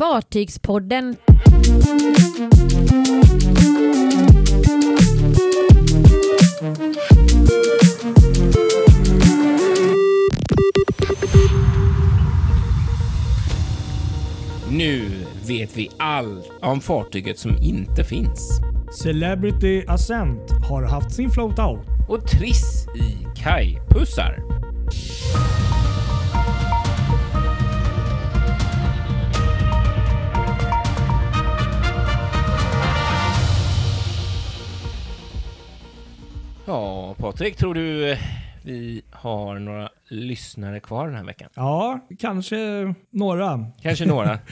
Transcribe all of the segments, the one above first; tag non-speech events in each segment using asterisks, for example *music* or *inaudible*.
Fartygspodden. Nu vet vi allt om fartyget som inte finns. Celebrity Ascent har haft sin float out. Och Triss i kajpussar. Ja, Patrik, tror du vi har några lyssnare kvar den här veckan? Ja, kanske några. Kanske några. *laughs*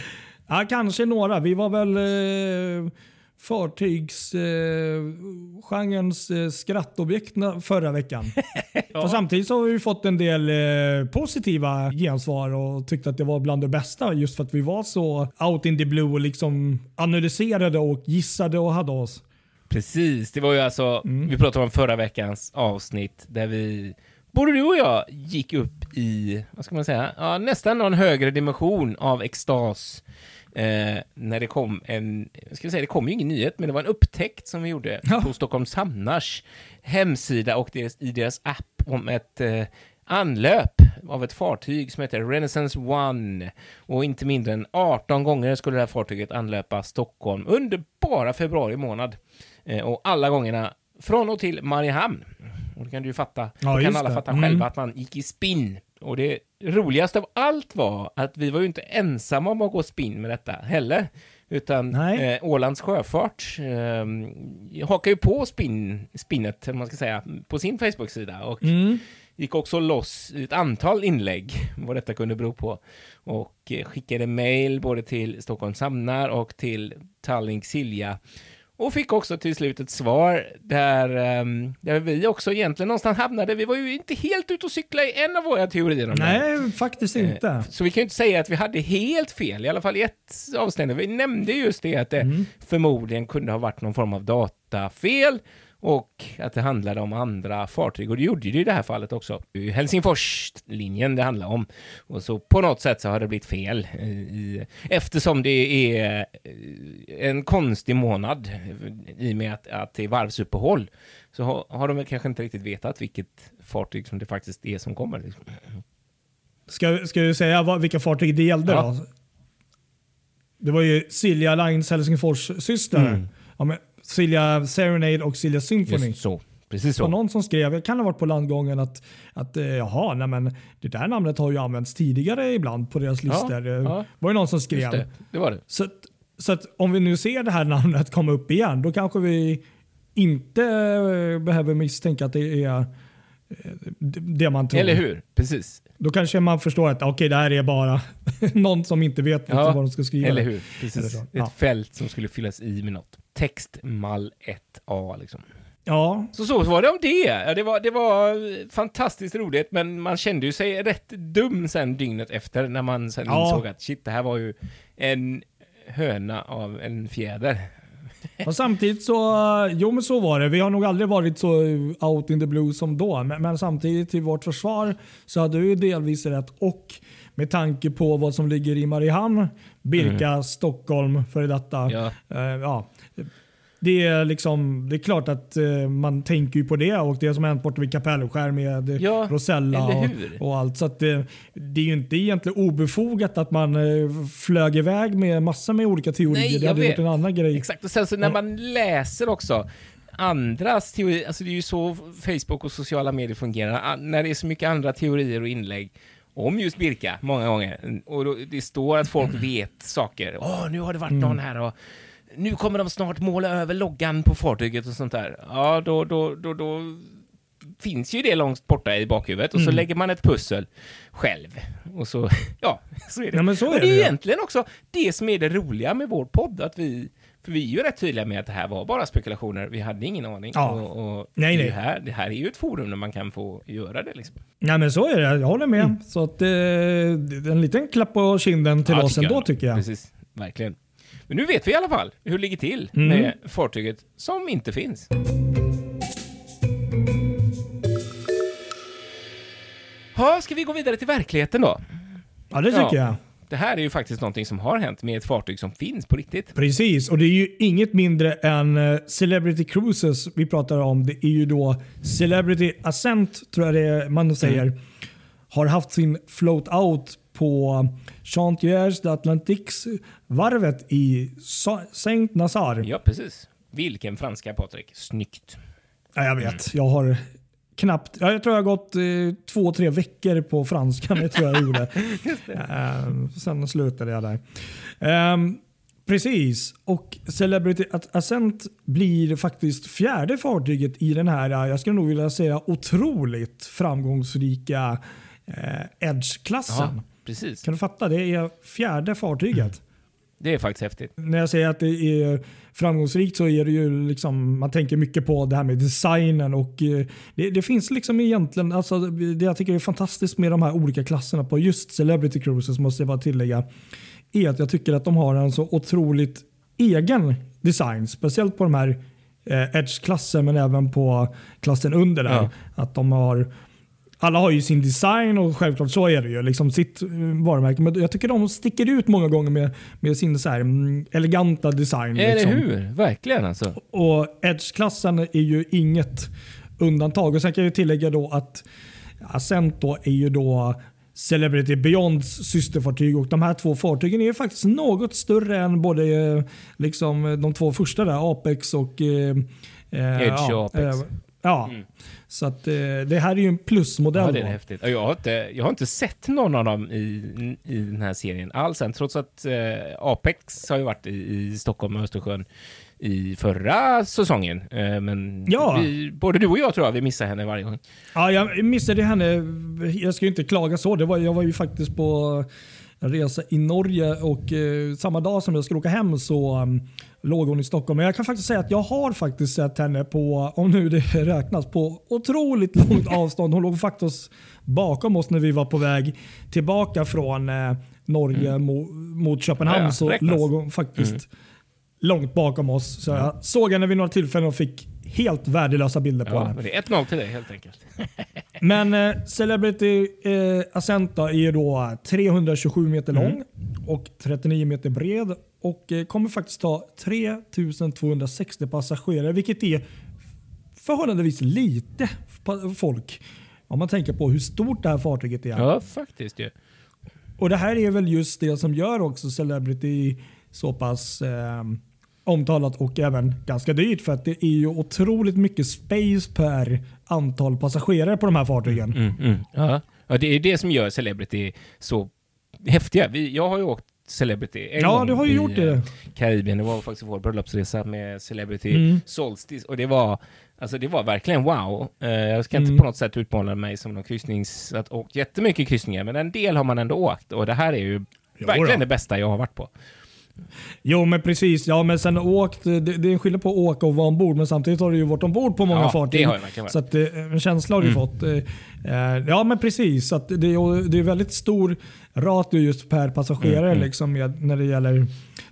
Ja, kanske några. Vi var väl eh, fartygsgenrens eh, skrattobjekt na- förra veckan. *laughs* För samtidigt så har vi fått en del eh, positiva gensvar och tyckte att det var bland det bästa just för att vi var så out in the blue och liksom analyserade och gissade och hade oss. Precis, det var ju alltså, Mm. vi pratade om förra veckans avsnitt där vi, både du och jag, gick upp i, vad ska man säga, ja, nästan någon högre dimension av extas. Eh, när det kom en, jag ska säga, det kom ju ingen nyhet, men det var en upptäckt som vi gjorde Ja. på Stockholms Hamnars hemsida och deras, i deras app om ett eh, anlöp av ett fartyg som heter Renaissance One. Och inte mindre än 18 gånger skulle det här fartyget anlöpa Stockholm under bara februari månad. Eh, och alla gångerna från och till Mariehamn. Och det kan du ju fatta. Ja, då kan alla det. fatta Mm. själva att man gick i spinn. Och det roligaste av allt var att vi var ju inte ensamma om att gå spinn med detta heller. Utan eh, Ålands Sjöfart eh, hakar ju på spinn, spinnet, man ska säga, på sin Facebook-sida. Och Mm. gick också loss i ett antal inlägg vad detta kunde bero på. Och eh, skickade mejl både till Stockholms hamnar och till Tallink Silja. Och fick också till slut ett svar där, ehm, där vi också egentligen någonstans hamnade. Vi var ju inte helt ute och cykla i en av våra teorier om det. Nej, faktiskt Eh, inte. Så vi kan ju inte säga att vi hade helt fel, i alla fall i ett avseende. Vi nämnde just det att det Mm. förmodligen kunde ha varit någon form av datafel och att det handlade om andra fartyg. Och det gjorde det i det här fallet också. Helsingforslinjen det handlar om. Och så på något sätt så har det blivit fel. eh, I, eftersom det är eh, en konstig månad i och med att, att det är varvsuppehåll så har, har de väl kanske inte riktigt vetat vilket fartyg som det faktiskt är som kommer. Liksom. Ska, ska du säga vad, vilka fartyg det gällde Ja. då? Det var ju Silja Lines Helsingfors systrar. Mm. Ja, men Silja Serenade och Silja Symphony. Just så. Precis Det var så. någon som skrev, det kan ha varit på landgången, att, att eh, jaha, nej men det där namnet har ju använts tidigare ibland på deras listor. Det ja. var ju någon som skrev. det, det var det. Så, så att om vi nu ser det här namnet komma upp igen, då kanske vi inte eh, behöver misstänka att det är eh, det man tror. Eller hur? Precis. Då kanske man förstår att okej, det här är bara *laughs* någon som inte vet Ja, vad de ska skriva. Eller hur? Eller Precis. så. Ett Ja. fält som skulle fyllas i med något. Textmall 1A liksom. Ja, Så så var det om det. Ja, det, var, det var fantastiskt roligt, men man kände ju sig rätt dum sen dygnet efter när man sen Ja. insåg att shit, det här var ju en höna av en fjäder. *laughs* och samtidigt så, jo men så var det. Vi har nog aldrig varit så out in the blue som då. Men, men samtidigt till vårt försvar så hade ju delvis rätt. Och med tanke på vad som ligger i Mariehamn, Birka, Stockholm, före detta. Mm. Ja. Eh, ja. Det är, liksom, det är klart att eh, man tänker ju på det och det som hänt borta vid Kapellskär med eh, Ja, Rosella och, och allt. Så det, det är ju inte egentligen obefogat att man eh, flög iväg med massor med olika teorier. Nej, det hade vet. varit en annan grej. Exakt, och sen så när man läser också andras teorier, alltså det är ju så Facebook och sociala medier fungerar, när det är så mycket andra teorier och inlägg om just Birka, många gånger, och då, det står att folk *clears throat* vet saker. Åh, nu har det varit någon här och nu kommer de snart måla över loggan på fartyget och sånt där. Ja, då, då, då, då finns ju det långt borta i bakhuvudet och så lägger man ett pussel själv. Och så, *laughs* ja, så är det. Ja, men så och är det är det, ja. egentligen också det som är det roliga med vår podd, att vi för vi är ju rätt tydliga med att det här var bara spekulationer, vi hade ingen aning. Ja. Och, och Nej, det, nej. Här, det här är ju ett forum där man kan få göra det. Liksom. Nej men så är det, jag håller med. Mm. Så att, eh, en liten klapp på kinden till Ja, oss ändå tycker jag. Precis, verkligen. Men nu vet vi i alla fall hur det ligger till Mm. med fartyget som inte finns. Ja, ska vi gå vidare till verkligheten då? Ja det tycker Ja. jag. Det här är ju faktiskt någonting som har hänt med ett fartyg som finns på riktigt. Precis, och det är ju inget mindre än eh, Celebrity Cruises vi pratar om. Det är ju då Celebrity Ascent, tror jag det är man säger, mm. har haft sin float out på Chantiers d'Atlantics varvet i Saint Nazar. Ja, precis. Vilken franska Patrik. Snyggt. Ja, jag vet. Jag har knappt, ja, jag tror jag har gått eh, två, tre veckor på franska. Det tror jag gjorde. *laughs* uh, sen slutade jag där. Um, Precis, och Celebrity Ascent blir faktiskt fjärde fartyget i den här, jag skulle nog vilja säga otroligt framgångsrika eh, Edge-klassen. Precis. Kan du fatta? Det är fjärde fartyget. Mm. Det är faktiskt häftigt. När jag säger att det är framgångsrikt så är det ju liksom, man tänker mycket på det här med designen och eh, det, det finns liksom egentligen, alltså det jag tycker är fantastiskt med de här olika klasserna på just Celebrity Cruises måste jag bara tillägga, är att jag tycker att de har en så otroligt egen design. Speciellt på de här eh, Edge-klassen men även på klassen under där. Ja. Att de har alla har ju sin design och självklart så är det ju. Liksom sitt eh, varumärke. Men jag tycker de sticker ut många gånger med, med sin så här, mm, eleganta design. Eller liksom. hur? Verkligen alltså. Och Edge-klassen är ju inget undantag. Och Sen kan jag tillägga då att Ascent då är ju då Celebrity Beyonds systerfartyg och de här två fartygen är faktiskt något större än både eh, liksom, de två första där, Apex och eh, eh Edge och Apex. Eh, ja. Mm. Så att, eh, det här är ju en plusmodell. Ja, det är häftigt. Jag har, inte, jag har inte sett någon av dem i, i den här serien alls än, trots att eh, Apex har ju varit i, i Stockholm och Östersjön i förra säsongen. Eh, men ja. vi, både du och jag tror jag vi missar henne varje gång. Ja, jag missade henne. Jag ska ju inte klaga så. Det var, jag var ju faktiskt på en resa i Norge och eh, samma dag som jag skulle åka hem så um, låg hon i Stockholm. Men jag kan faktiskt säga att jag har faktiskt sett henne på, *laughs* om nu det räknas, på otroligt långt *laughs* avstånd. Hon låg faktiskt bakom oss när vi var på väg tillbaka från eh, Norge mm. mot, mot Köpenhamn. Ja, så låg hon faktiskt mm. långt bakom oss. Så jag såg henne vid några tillfällen och fick helt värdelösa bilder på ja, henne. Det är 1-0 till dig helt enkelt. *laughs* men eh, Celebrity eh, Ascenta är då 327 meter lång mm. och 39 meter bred och eh, kommer faktiskt ta 3260 passagerare, vilket är förhållandevis lite folk om man tänker på hur stort det här fartyget är. Ja, faktiskt ju. Och Det här är väl just det som gör också Celebrity så pass eh, omtalat och även ganska dyrt för att det är ju otroligt mycket space per antal passagerare på de här fartygen. Mm, mm. Ja. ja, det är det som gör Celebrity så häftiga. Vi, jag har ju åkt Celebrity en Ja, du har ju gjort det. Eh, Karibien. Det var faktiskt vår bröllopsresa med Celebrity mm. Solstice och det var Alltså det var verkligen wow. Uh, jag ska inte mm. på något sätt utmåla mig som någon kryssnings... Att åkt jättemycket kryssningar, men en del har man ändå åkt och det här är ju jo, verkligen då. det bästa jag har varit på. Jo men precis, ja men sen åkt, det, det är en skillnad på att åka och vara ombord men samtidigt har du ju varit ombord på många ja, fartyg. Det har jag verkligen Så att, eh, en känsla har du mm. fått. Eh, ja men precis, så att det, det är väldigt stor ratio just per passagerare mm, mm. liksom när det gäller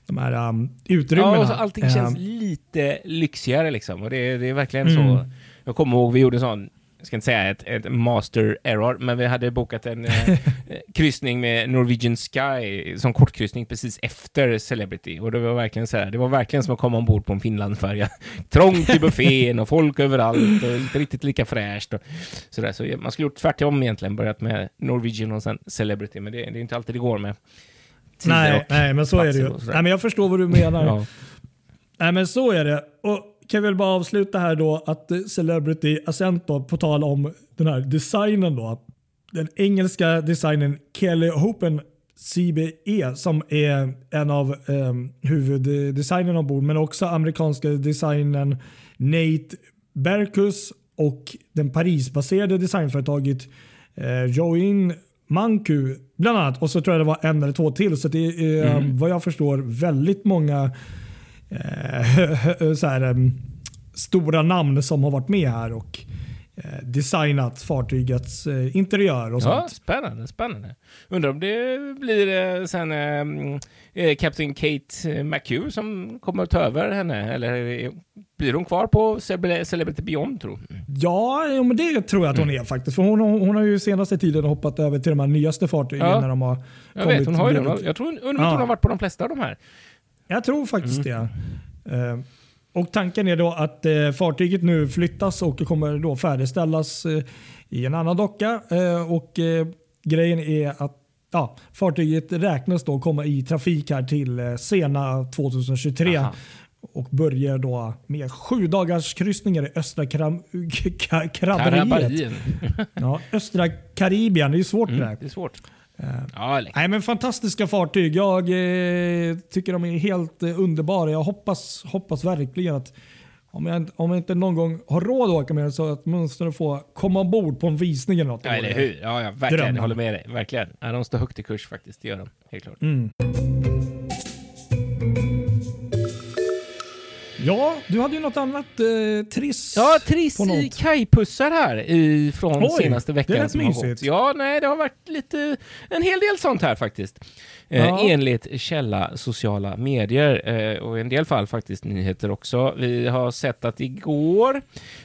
de här um, utrymmena. Ja, och allting känns lite lyxigare liksom. Och det, det är verkligen så. Mm. Jag kommer ihåg vi gjorde sån jag ska inte säga ett, ett master error, men vi hade bokat en eh, *laughs* kryssning med Norwegian Sky som kortkryssning precis efter Celebrity. Och det var verkligen så här, det var verkligen som att komma ombord på en Finlandfärja. *laughs* Trångt i buffén och folk överallt och inte riktigt lika fräscht. Och så, så man skulle gjort tvärtom egentligen, börjat med Norwegian och sen Celebrity, men det, det är inte alltid det går med Nej, nej, men så är det ju. Nej, men jag förstår vad du menar. ja. Nej, men så är det. Och kan väl bara avsluta här då att Celebrity Ascent då, på tal om den här designen då. Den engelska designen Kelly Hopen CBE som är en av eh, huvuddesignerna ombord men också amerikanska designen Nate Berkus och den Parisbaserade designföretaget eh, Join Manku bland annat. Och så tror jag det var en eller två till. Så det är mm. vad jag förstår väldigt många eh, *laughs* så här, stora namn som har varit med här. Och, eh, designat fartygets eh, interiör och Ja, sånt. spännande, spännande. Undrar om det blir eh, sen eh, eh, Captain Kate McHugh som kommer att ta över henne, eller eh, blir hon kvar på Cele- Celebrity Beyond, tro? Ja, men det tror jag att hon är faktiskt. För hon, hon har ju senaste tiden hoppat över till de här nyaste fartygen Ja. när de har Jag kommit vet, hon har ju. Jag tror, undrar Ja. hon har varit på de flesta av de här. Jag tror faktiskt Mm. det. Eh, och tanken är då att eh, fartyget nu flyttas och kommer då färdigställas eh, i en annan docka. Och grejen är att ja, fartyget räknas då komma i trafik här till sena 2023. Aha. Och börjar då med sju dagars kryssningar i östra Kram- Ka- Krabberiet. Karabarien. Ja, östra Karibien, det är svårt det Mm, där. det är svårt. Eh, Ja, läckert. Nej, men fantastiska fartyg. Jag eh, tycker de är helt eh, underbara. Jag hoppas, hoppas verkligen att om jag, om jag inte någon gång har råd att åka med så att åtminstone få komma ombord på en visning eller något. Ja, eller hur? Ja, ja verkligen. Drömmen. Jag håller med dig. Verkligen. Ja, de står högt i kurs faktiskt. Det gör de. Helt klart. Mm. Ja, du hade ju något annat eh, triss. Ja, triss i kajpussar här i, från Oj, senaste det veckan. lät som har mysigt. Ja, nej, det har varit lite, en hel del sånt här faktiskt. Eh, Ja. enligt källa sociala medier eh, och i en del fall faktiskt nyheter också. Vi har sett att igår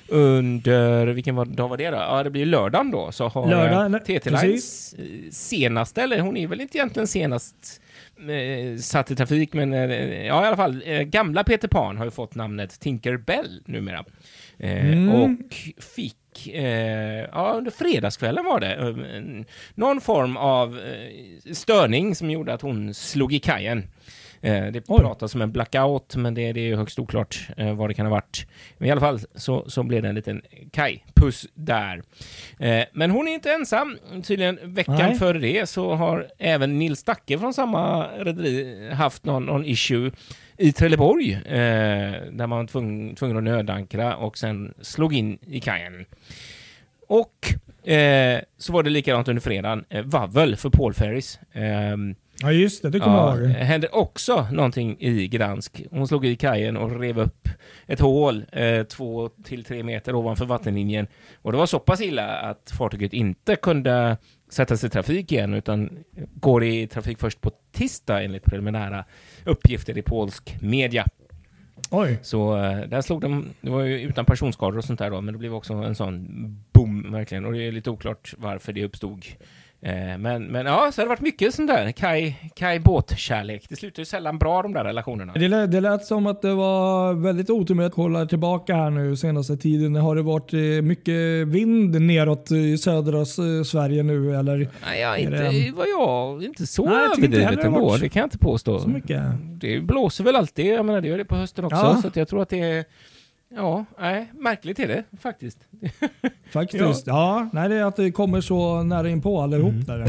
under, vilken var, dag var det då? Ja, det blir lördagen då, så har Lördag, eh, eller- TT Lines eh, senaste, eller hon är väl inte egentligen senast satt i trafik, men eh, ja, i alla fall, eh, gamla Peter Pan har ju fått namnet Tinker Bell numera. Eh, Mm. Och fick, eh, ja, under fredagskvällen var det, eh, någon form av eh, störning som gjorde att hon slog i kajen. Eh, det Oj. pratas om en blackout, men det, det är ju högst oklart eh, vad det kan ha varit. Men i alla fall så, så blev det en liten kajpuss där. Eh, men hon är inte ensam. Tydligen veckan Nej. före det så har även Nils Stacke från samma rederi haft någon, någon issue i Trelleborg, eh, där man var tvungen, tvungen att nödankra och sen slog in i kajen. Och eh, så var det likadant under fredagen, eh, vavel för Paul Ferris. Ehm, Ja, just det. Det kommer Ja, jag ihåg. det hände också någonting i Gdansk. Hon slog i kajen och rev upp ett hål eh, två till tre meter ovanför vattenlinjen. Och det var så pass illa att fartyget inte kunde sättas i trafik igen utan går i trafik först på tisdag enligt preliminära uppgifter i polsk media. Oj. Så eh, där slog de, det var ju utan personskador och sånt där då, men det blev också en sån boom verkligen. Och det är lite oklart varför det uppstod. Eh, men, men ja, så har det varit mycket sånt där kaj, kaj båtkärlek. Det slutar ju sällan bra de där relationerna. Det lät, det lät som att det var väldigt otur med att kolla tillbaka här nu senaste tiden. Har det varit eh, mycket vind neråt i södra Sverige nu eller Nej, ja, inte det- vad jag, inte så Nej, jag överdrivet ändå. Det kan jag inte påstå. så mycket? Det blåser väl alltid, jag menar det gör det på hösten också. Ja. Så jag tror att det är, ja, nej, märkligt är det faktiskt. *laughs* Faktiskt. Ja. nej, det är att det kommer så nära in på allihop Mm. där.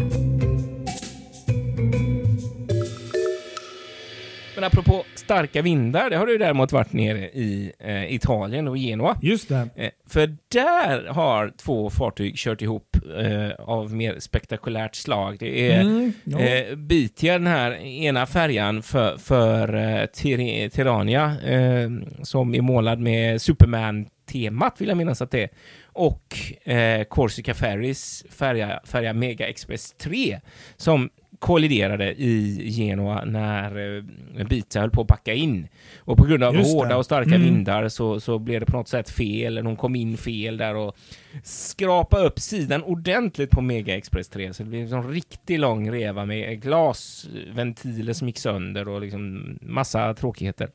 Men apropå starka vindar, det har ju däremot varit nere i eh, Italien och Genua. Just det. Eh, för där har två fartyg kört ihop eh, av mer spektakulärt slag. Det är Mm, ja. eh, Bitia, den här ena färjan för, för eh, Tir- Tirania, eh, som är målad med Superman-temat, vill jag minnas att det är. Och eh, Corsica Ferries färja, färja Mega Express 3, som kolliderade i Genua när eh, Bitia höll på att backa in. Och på grund av Just det. hårda och starka Mm. vindar så, så blev det på något sätt fel, hon kom in fel där och skrapa upp sidan ordentligt på Mega Express 3. Så det blev en riktigt lång reva med glasventiler som gick sönder och liksom massa tråkigheter.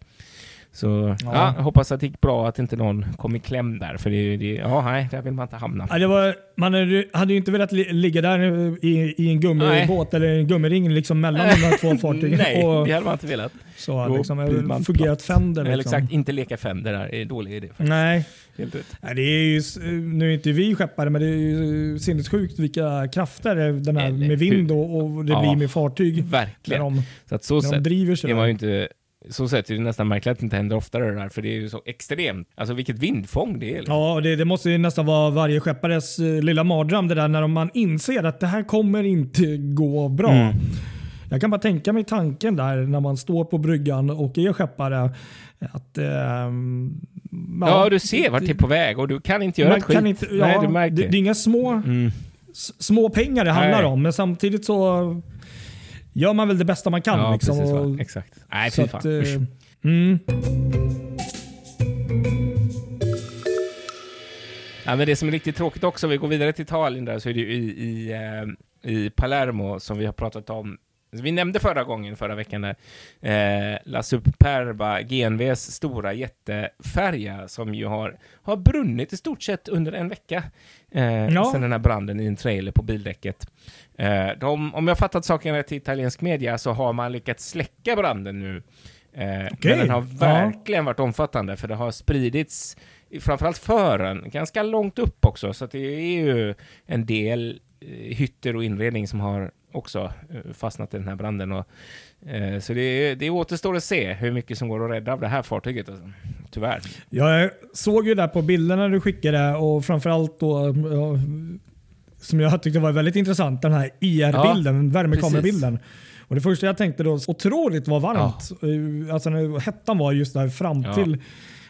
Så ja. Ja. jag hoppas att det gick bra att inte någon kom i kläm där, för det, det ja, nej, där vill man inte hamna. Ja, det var, man hade hade ju inte velat li- ligga där i, i en gummibåt eller en gummiring liksom mellan de här två fartygen. *laughs* Nej, och det hade man inte velat. så då liksom, fungerat Fender. Eller Liksom. exakt, inte leka Fender där är en dålig idé. faktiskt. Nej, Helt rätt. Nej, det är ju, nu är inte vi skeppare, men det är ju sinnessjukt vilka krafter den här Eller med vind och, och det Ja. blir med fartyg. När Verkligen. de, Så att så när de driver sig. är man ju inte... Så sett är det nästan märkligt att det inte händer oftare det där, för det är ju så extremt. Alltså vilket vindfång det är. liksom. Ja, det, det måste ju nästan vara varje skeppares eh, lilla mardröm det där när man inser att det här kommer inte gå bra. Mm. Jag kan bara tänka mig tanken där när man står på bryggan och är skeppare. Att, eh, Ja, du ser vart det är på väg och du kan inte göra ett skit. kan inte, ja, Nej, du märker. det, det är inga små, Mm. s- små pengar det handlar Nej. om, men samtidigt så gör man väl det bästa man kan. Ja, liksom, precis. Va? Exakt. Nej, fy att, fan. Usch. eh, mm. Ja, men det som är riktigt tråkigt också, vi går vidare till Italien där, så är det ju i, i, eh, i Palermo som vi har pratat om. Vi nämnde förra gången, förra veckan, där, eh, La Superba, GNVs stora jättefärja som ju har, har brunnit i stort sett under en vecka eh, Ja. sedan den här branden i en trailer på bildäcket. Eh, de, om jag fattat saken rätt i italiensk media så har man lyckats släcka branden nu. Eh, Okej. Men den har Ja. verkligen varit omfattande, för det har spridits framförallt fören, ganska långt upp också, så det är ju en del eh, hytter och inredning som har också eh, fastnat i den här branden. Och, eh, så det, det återstår att se hur mycket som går att rädda av det här fartyget. Alltså. Tyvärr. Jag såg ju där på bilderna du skickade och framförallt då ja, som jag tyckte var väldigt intressant, den här IR-bilden, värmekamerabilden. Och det första jag tänkte då, otroligt vad varmt. Eh, Alltså när hettan var just där fram Ja.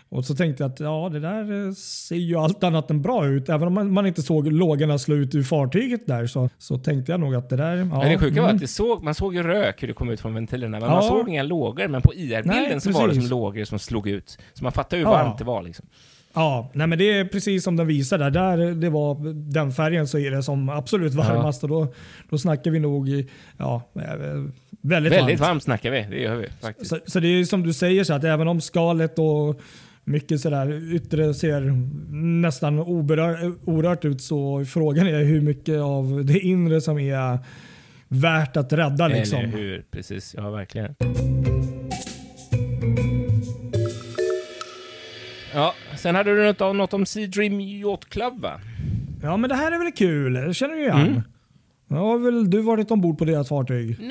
Och så tänkte jag att ja, det där eh, ser ju allt annat än bra ut. Även om man, man inte såg lågorna slå ut ur fartyget där så, så tänkte jag nog att det där... Ja, men det sjuka var mm. att det såg, man såg ju rök hur det kom ut från ventilerna, men Ja. man såg inga lågor. Men på IR-bilden så var det som lågor som slog ut. Så man fattar ju hur Ja. varmt det var. Liksom. Ja, nej men det är precis som den visar där. Där det var den färgen så är det som absolut varmast och då, då snackar vi nog ja, eh, väldigt, Väldigt varmt. varmt snackar vi, det gör vi faktiskt. Så, så det är som du säger så att även om skalet och mycket sådär yttre ser nästan oberör, orört ut så frågan är hur mycket av det inre som är värt att rädda. Liksom. Eller hur? Precis, ja verkligen. Ja, sen hade du något, något om Sea Dream Yacht Club va? Ja men det här är väl kul, det känner du igen. Mm. Ja, har väl du varit ombord på deras fartyg? Nej,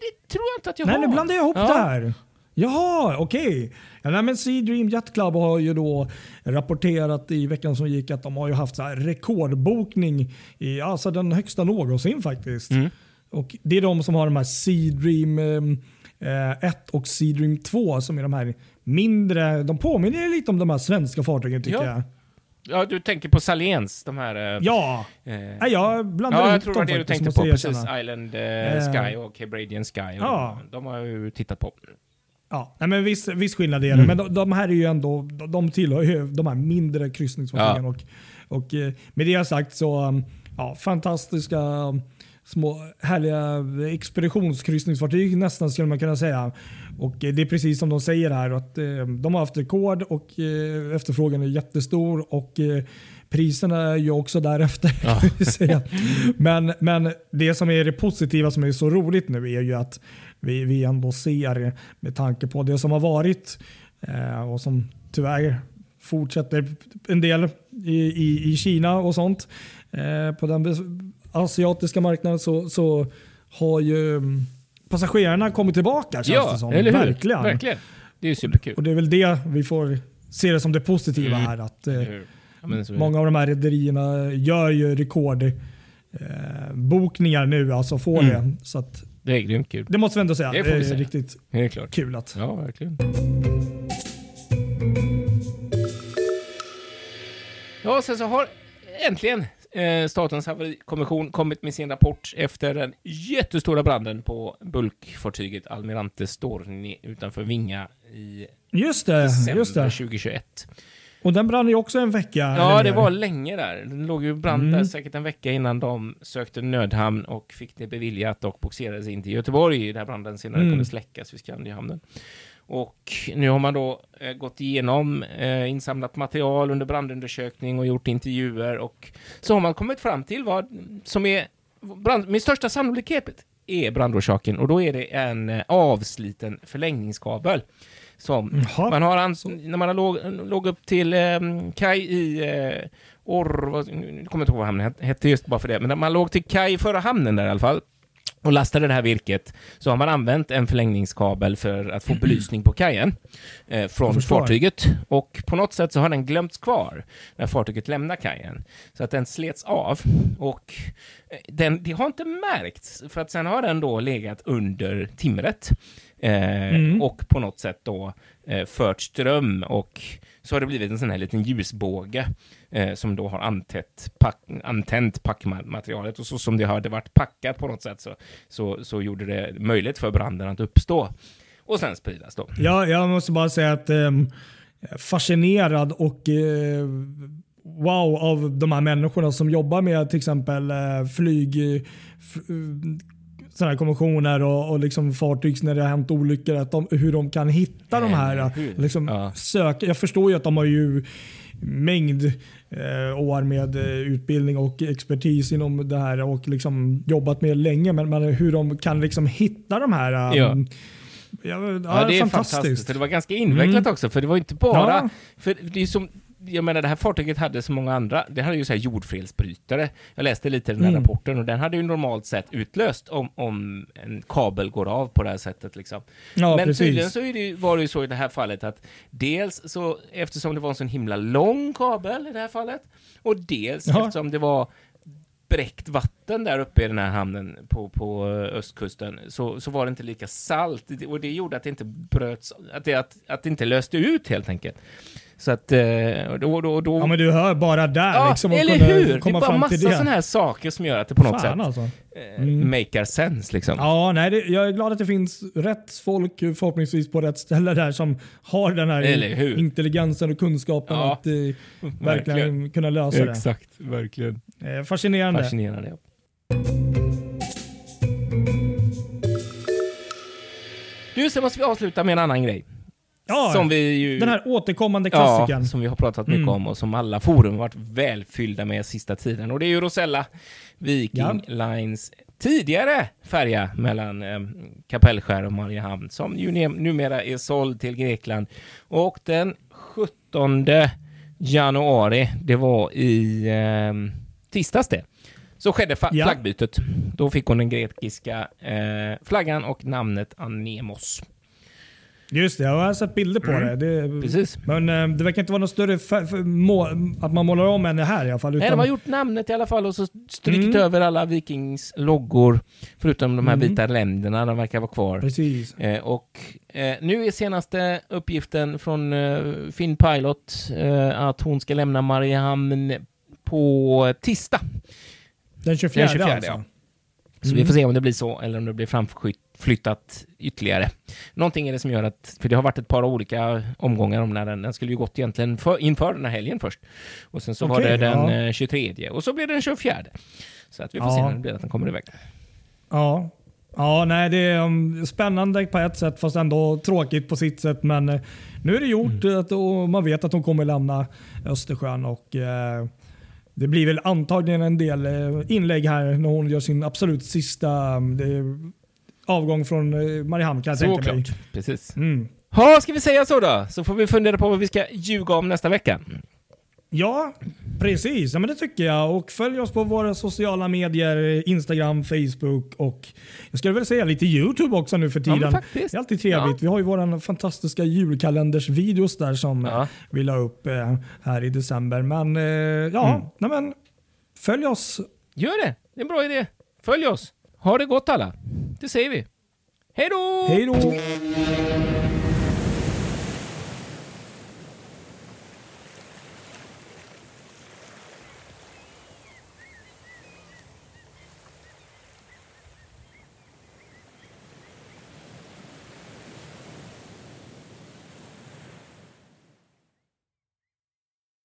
det tror jag inte att jag Nej, har. nu blandar jag ihop Ja. det här. Jaha, okej. Ja, nej, men Sea Dream Yacht Club har ju då rapporterat i veckan som gick att de har ju haft så här rekordbokning i alltså den högsta någonsin faktiskt. Mm. Och Det är de som har de här Sea Dream eh, 1 och Sea Dream 2 som är de här mindre. De påminner lite om de här svenska fartygen tycker Ja. jag. Ja, du tänker på Saléns, de här... eh, Ja, eh, nej, jag blandar Ja, jag tror det var det du tänkte på. Precis. Island eh, Eh, Sky och Cabradian Sky. Ja. De, de har jag ju tittat på. Ja, nej, men viss, viss skillnad är det. Mm. Men de, de här är ju ändå, de, de tillhör ju de här mindre kryssningsfartygen. Ja. Och, och eh, med det sagt så, um, ja, fantastiska um, små härliga expeditionskryssningsfartyg nästan skulle man kunna säga. Och eh, det är precis som de säger här att eh, de har haft rekord och efterfrågan är jättestor och priserna är ju också därefter. Ja. säga. men, men det som är det positiva som är så roligt nu är ju att vi, vi ändå ser med tanke på det som har varit eh, och som tyvärr fortsätter en del i, i, i Kina och sånt. Eh, på den asiatiska marknaden så, så har ju mm, passagerarna kommit tillbaka känns det Ja, som. eller hur? Verkligen. Verkligen. Det är superkul. Och det är väl det vi får se det som det positiva Mm. här. Att, eh, Det. Många av de här rederierna gör ju rekord eh, nu, alltså får Mm. det. Så att, Det är grymt kul. det måste vi ändå säga. Det vi är säga. riktigt Det kul att Ja, verkligen. Ja, sen så har äntligen eh, Statens haverikommission kommit med sin rapport efter den jättestora branden på bulkfartyget Almirante Storni utanför Vinga i Just det, december just det. 2021. Och den brann ju också en vecka. Ja, det mer. var länge där. Den låg ju i brand där Mm. säkert en vecka innan de sökte nödhamn och fick det beviljat och boxerades in till Göteborg där branden senare Mm. kunde släckas vid Skandiahamnen. Och nu har man då eh, gått igenom, eh, insamlat material under brandundersökning och gjort intervjuer och så har man kommit fram till vad som är brand, med största sannolikhet är brandorsaken och då är det en eh, avsliten förlängningskabel som Jaha. man har ans- när man har låg, låg upp till eh, kaj i eh, Orr, vad- nu kommer jag inte ihåg vad hamnen het- hette just bara för det, men när man låg till kaj i förra hamnen där i alla fall och lastade det här virket. Så har man använt en förlängningskabel för att få belysning på kajen eh, Jag från fartyget. Och på något sätt så har den glömts kvar när fartyget lämnar kajen. Så att den slets av och eh, den, det har inte märkts för att sen har den då legat under timret Eh, Och på något sätt då eh, fört ström och så har det blivit en sån här liten ljusbåge eh, som då har antänt, pack, antänt packmaterialet och så som det hade varit packat på något sätt så, så, så gjorde det möjligt för branden att uppstå och sen spridas då. Ja, jag måste bara säga att eh, fascinerad och eh, wow av de här människorna som jobbar med till exempel eh, flyg, sådana här konventioner och, och liksom fartyg när det har hänt olyckor. Att de, hur de kan hitta de här. Liksom, Ja. sök, jag förstår ju att de har ju mängd eh, år med eh, utbildning och expertis inom det här och liksom jobbat med länge. Men, men hur de kan liksom hitta de här. eh, Ja. Ja, Ja, det är fantastiskt. Det var ganska invecklat också, för det var inte bara... För det är som, jag menar, det här fartyget hade så många andra. Det hade ju så här jordfelsbrytare. Jag läste lite i den här Mm. rapporten och den hade ju normalt sett utlöst om, om en kabel går av på det här sättet. Liksom. Ja, Men tydligen precis. så är det, var det ju så i det här fallet att dels så, eftersom det var en sån himla lång kabel i det här fallet, och dels Ja. eftersom det var bräckt vatten där uppe i den här hamnen på, på eh, östkusten så, så var det inte lika salt och det gjorde att det inte bröts, att det, att, att det inte löste ut helt enkelt. Så att eh, då, då, då Ja, men du hör bara där Ja, liksom, eller hur? Det är komma bara massa sådana här saker som gör att det på något Fan sätt alltså. eh, Mm. makar sense liksom. Ja, nej, det, jag är glad att det finns rätt folk förhoppningsvis på rätt ställe där som har den här intelligensen och kunskapen Ja, att eh, *laughs* verkligen kunna lösa det. Exakt, verkligen. Eh, fascinerande. Fascinerande. ja. Du, så måste vi avsluta med en annan grej. Ja, som vi ju... den här återkommande klassikern. Ja, som vi har pratat mycket Mm. om och som alla forum varit välfyllda med sista tiden. Och det är ju Rosella Viking Lines tidigare färja mellan eh, Kapellskär och Mariehamn som ju numera är såld till Grekland. Och den 17 januari, det var i eh, tisdags det, så skedde Ja. flaggbytet. Då fick hon den grekiska eh, flaggan och namnet Anemos. Just det, jag har sett bilder på det. det. Mm. Precis. Men eh, det verkar inte vara något större att man målar om henne här i alla fall. Nej, Utan, de har gjort namnet i alla fall och så strykt Mm. över alla Vikings loggor, förutom de här Mm. vita länderna, de verkar vara kvar. Precis. Eh, och eh, nu är senaste uppgiften från eh, Finn Pilot eh, att hon ska lämna Mariehamn på tisdag. Den 24, Den 24, alltså. ja. Så Mm. vi får se om det blir så eller om det blir framflyttat ytterligare. Någonting är det som gör att, för det har varit ett par olika omgångar om när den, den skulle ju gått egentligen för, inför den här helgen först. Och sen så var Okej, det den ja. eh, 23 och så blev det den 24. Så att vi får Ja. se när det blir att den kommer iväg. Ja. Ja, nej, det är um, spännande på ett sätt fast ändå tråkigt på sitt sätt. Men eh, nu är det gjort Mm. att, och man vet att de kommer lämna Östersjön. Och, eh, det blir väl antagligen en del eh, inlägg här när hon gör sin absolut sista um, avgång från eh, Mariehamn kan jag tänka mig. Såklart. Precis. Mm. Ha, ska vi säga så då? Så får vi fundera på vad vi ska ljuga om nästa vecka. Ja, precis. Ja, men det tycker jag. Och följ oss på våra sociala medier. Instagram, Facebook och jag skulle väl säga lite YouTube också nu för Ja, tiden. faktiskt. Det är alltid trevligt. Ja. Vi har ju våran fantastiska julkalendersvideos där som Ja. eh, vi la upp eh, här i december. Men eh, ja, Mm. nej, men följ oss. Gör det. Det är en bra idé. Följ oss. Ha det gott alla. Det säger vi. Hej då! Hej då!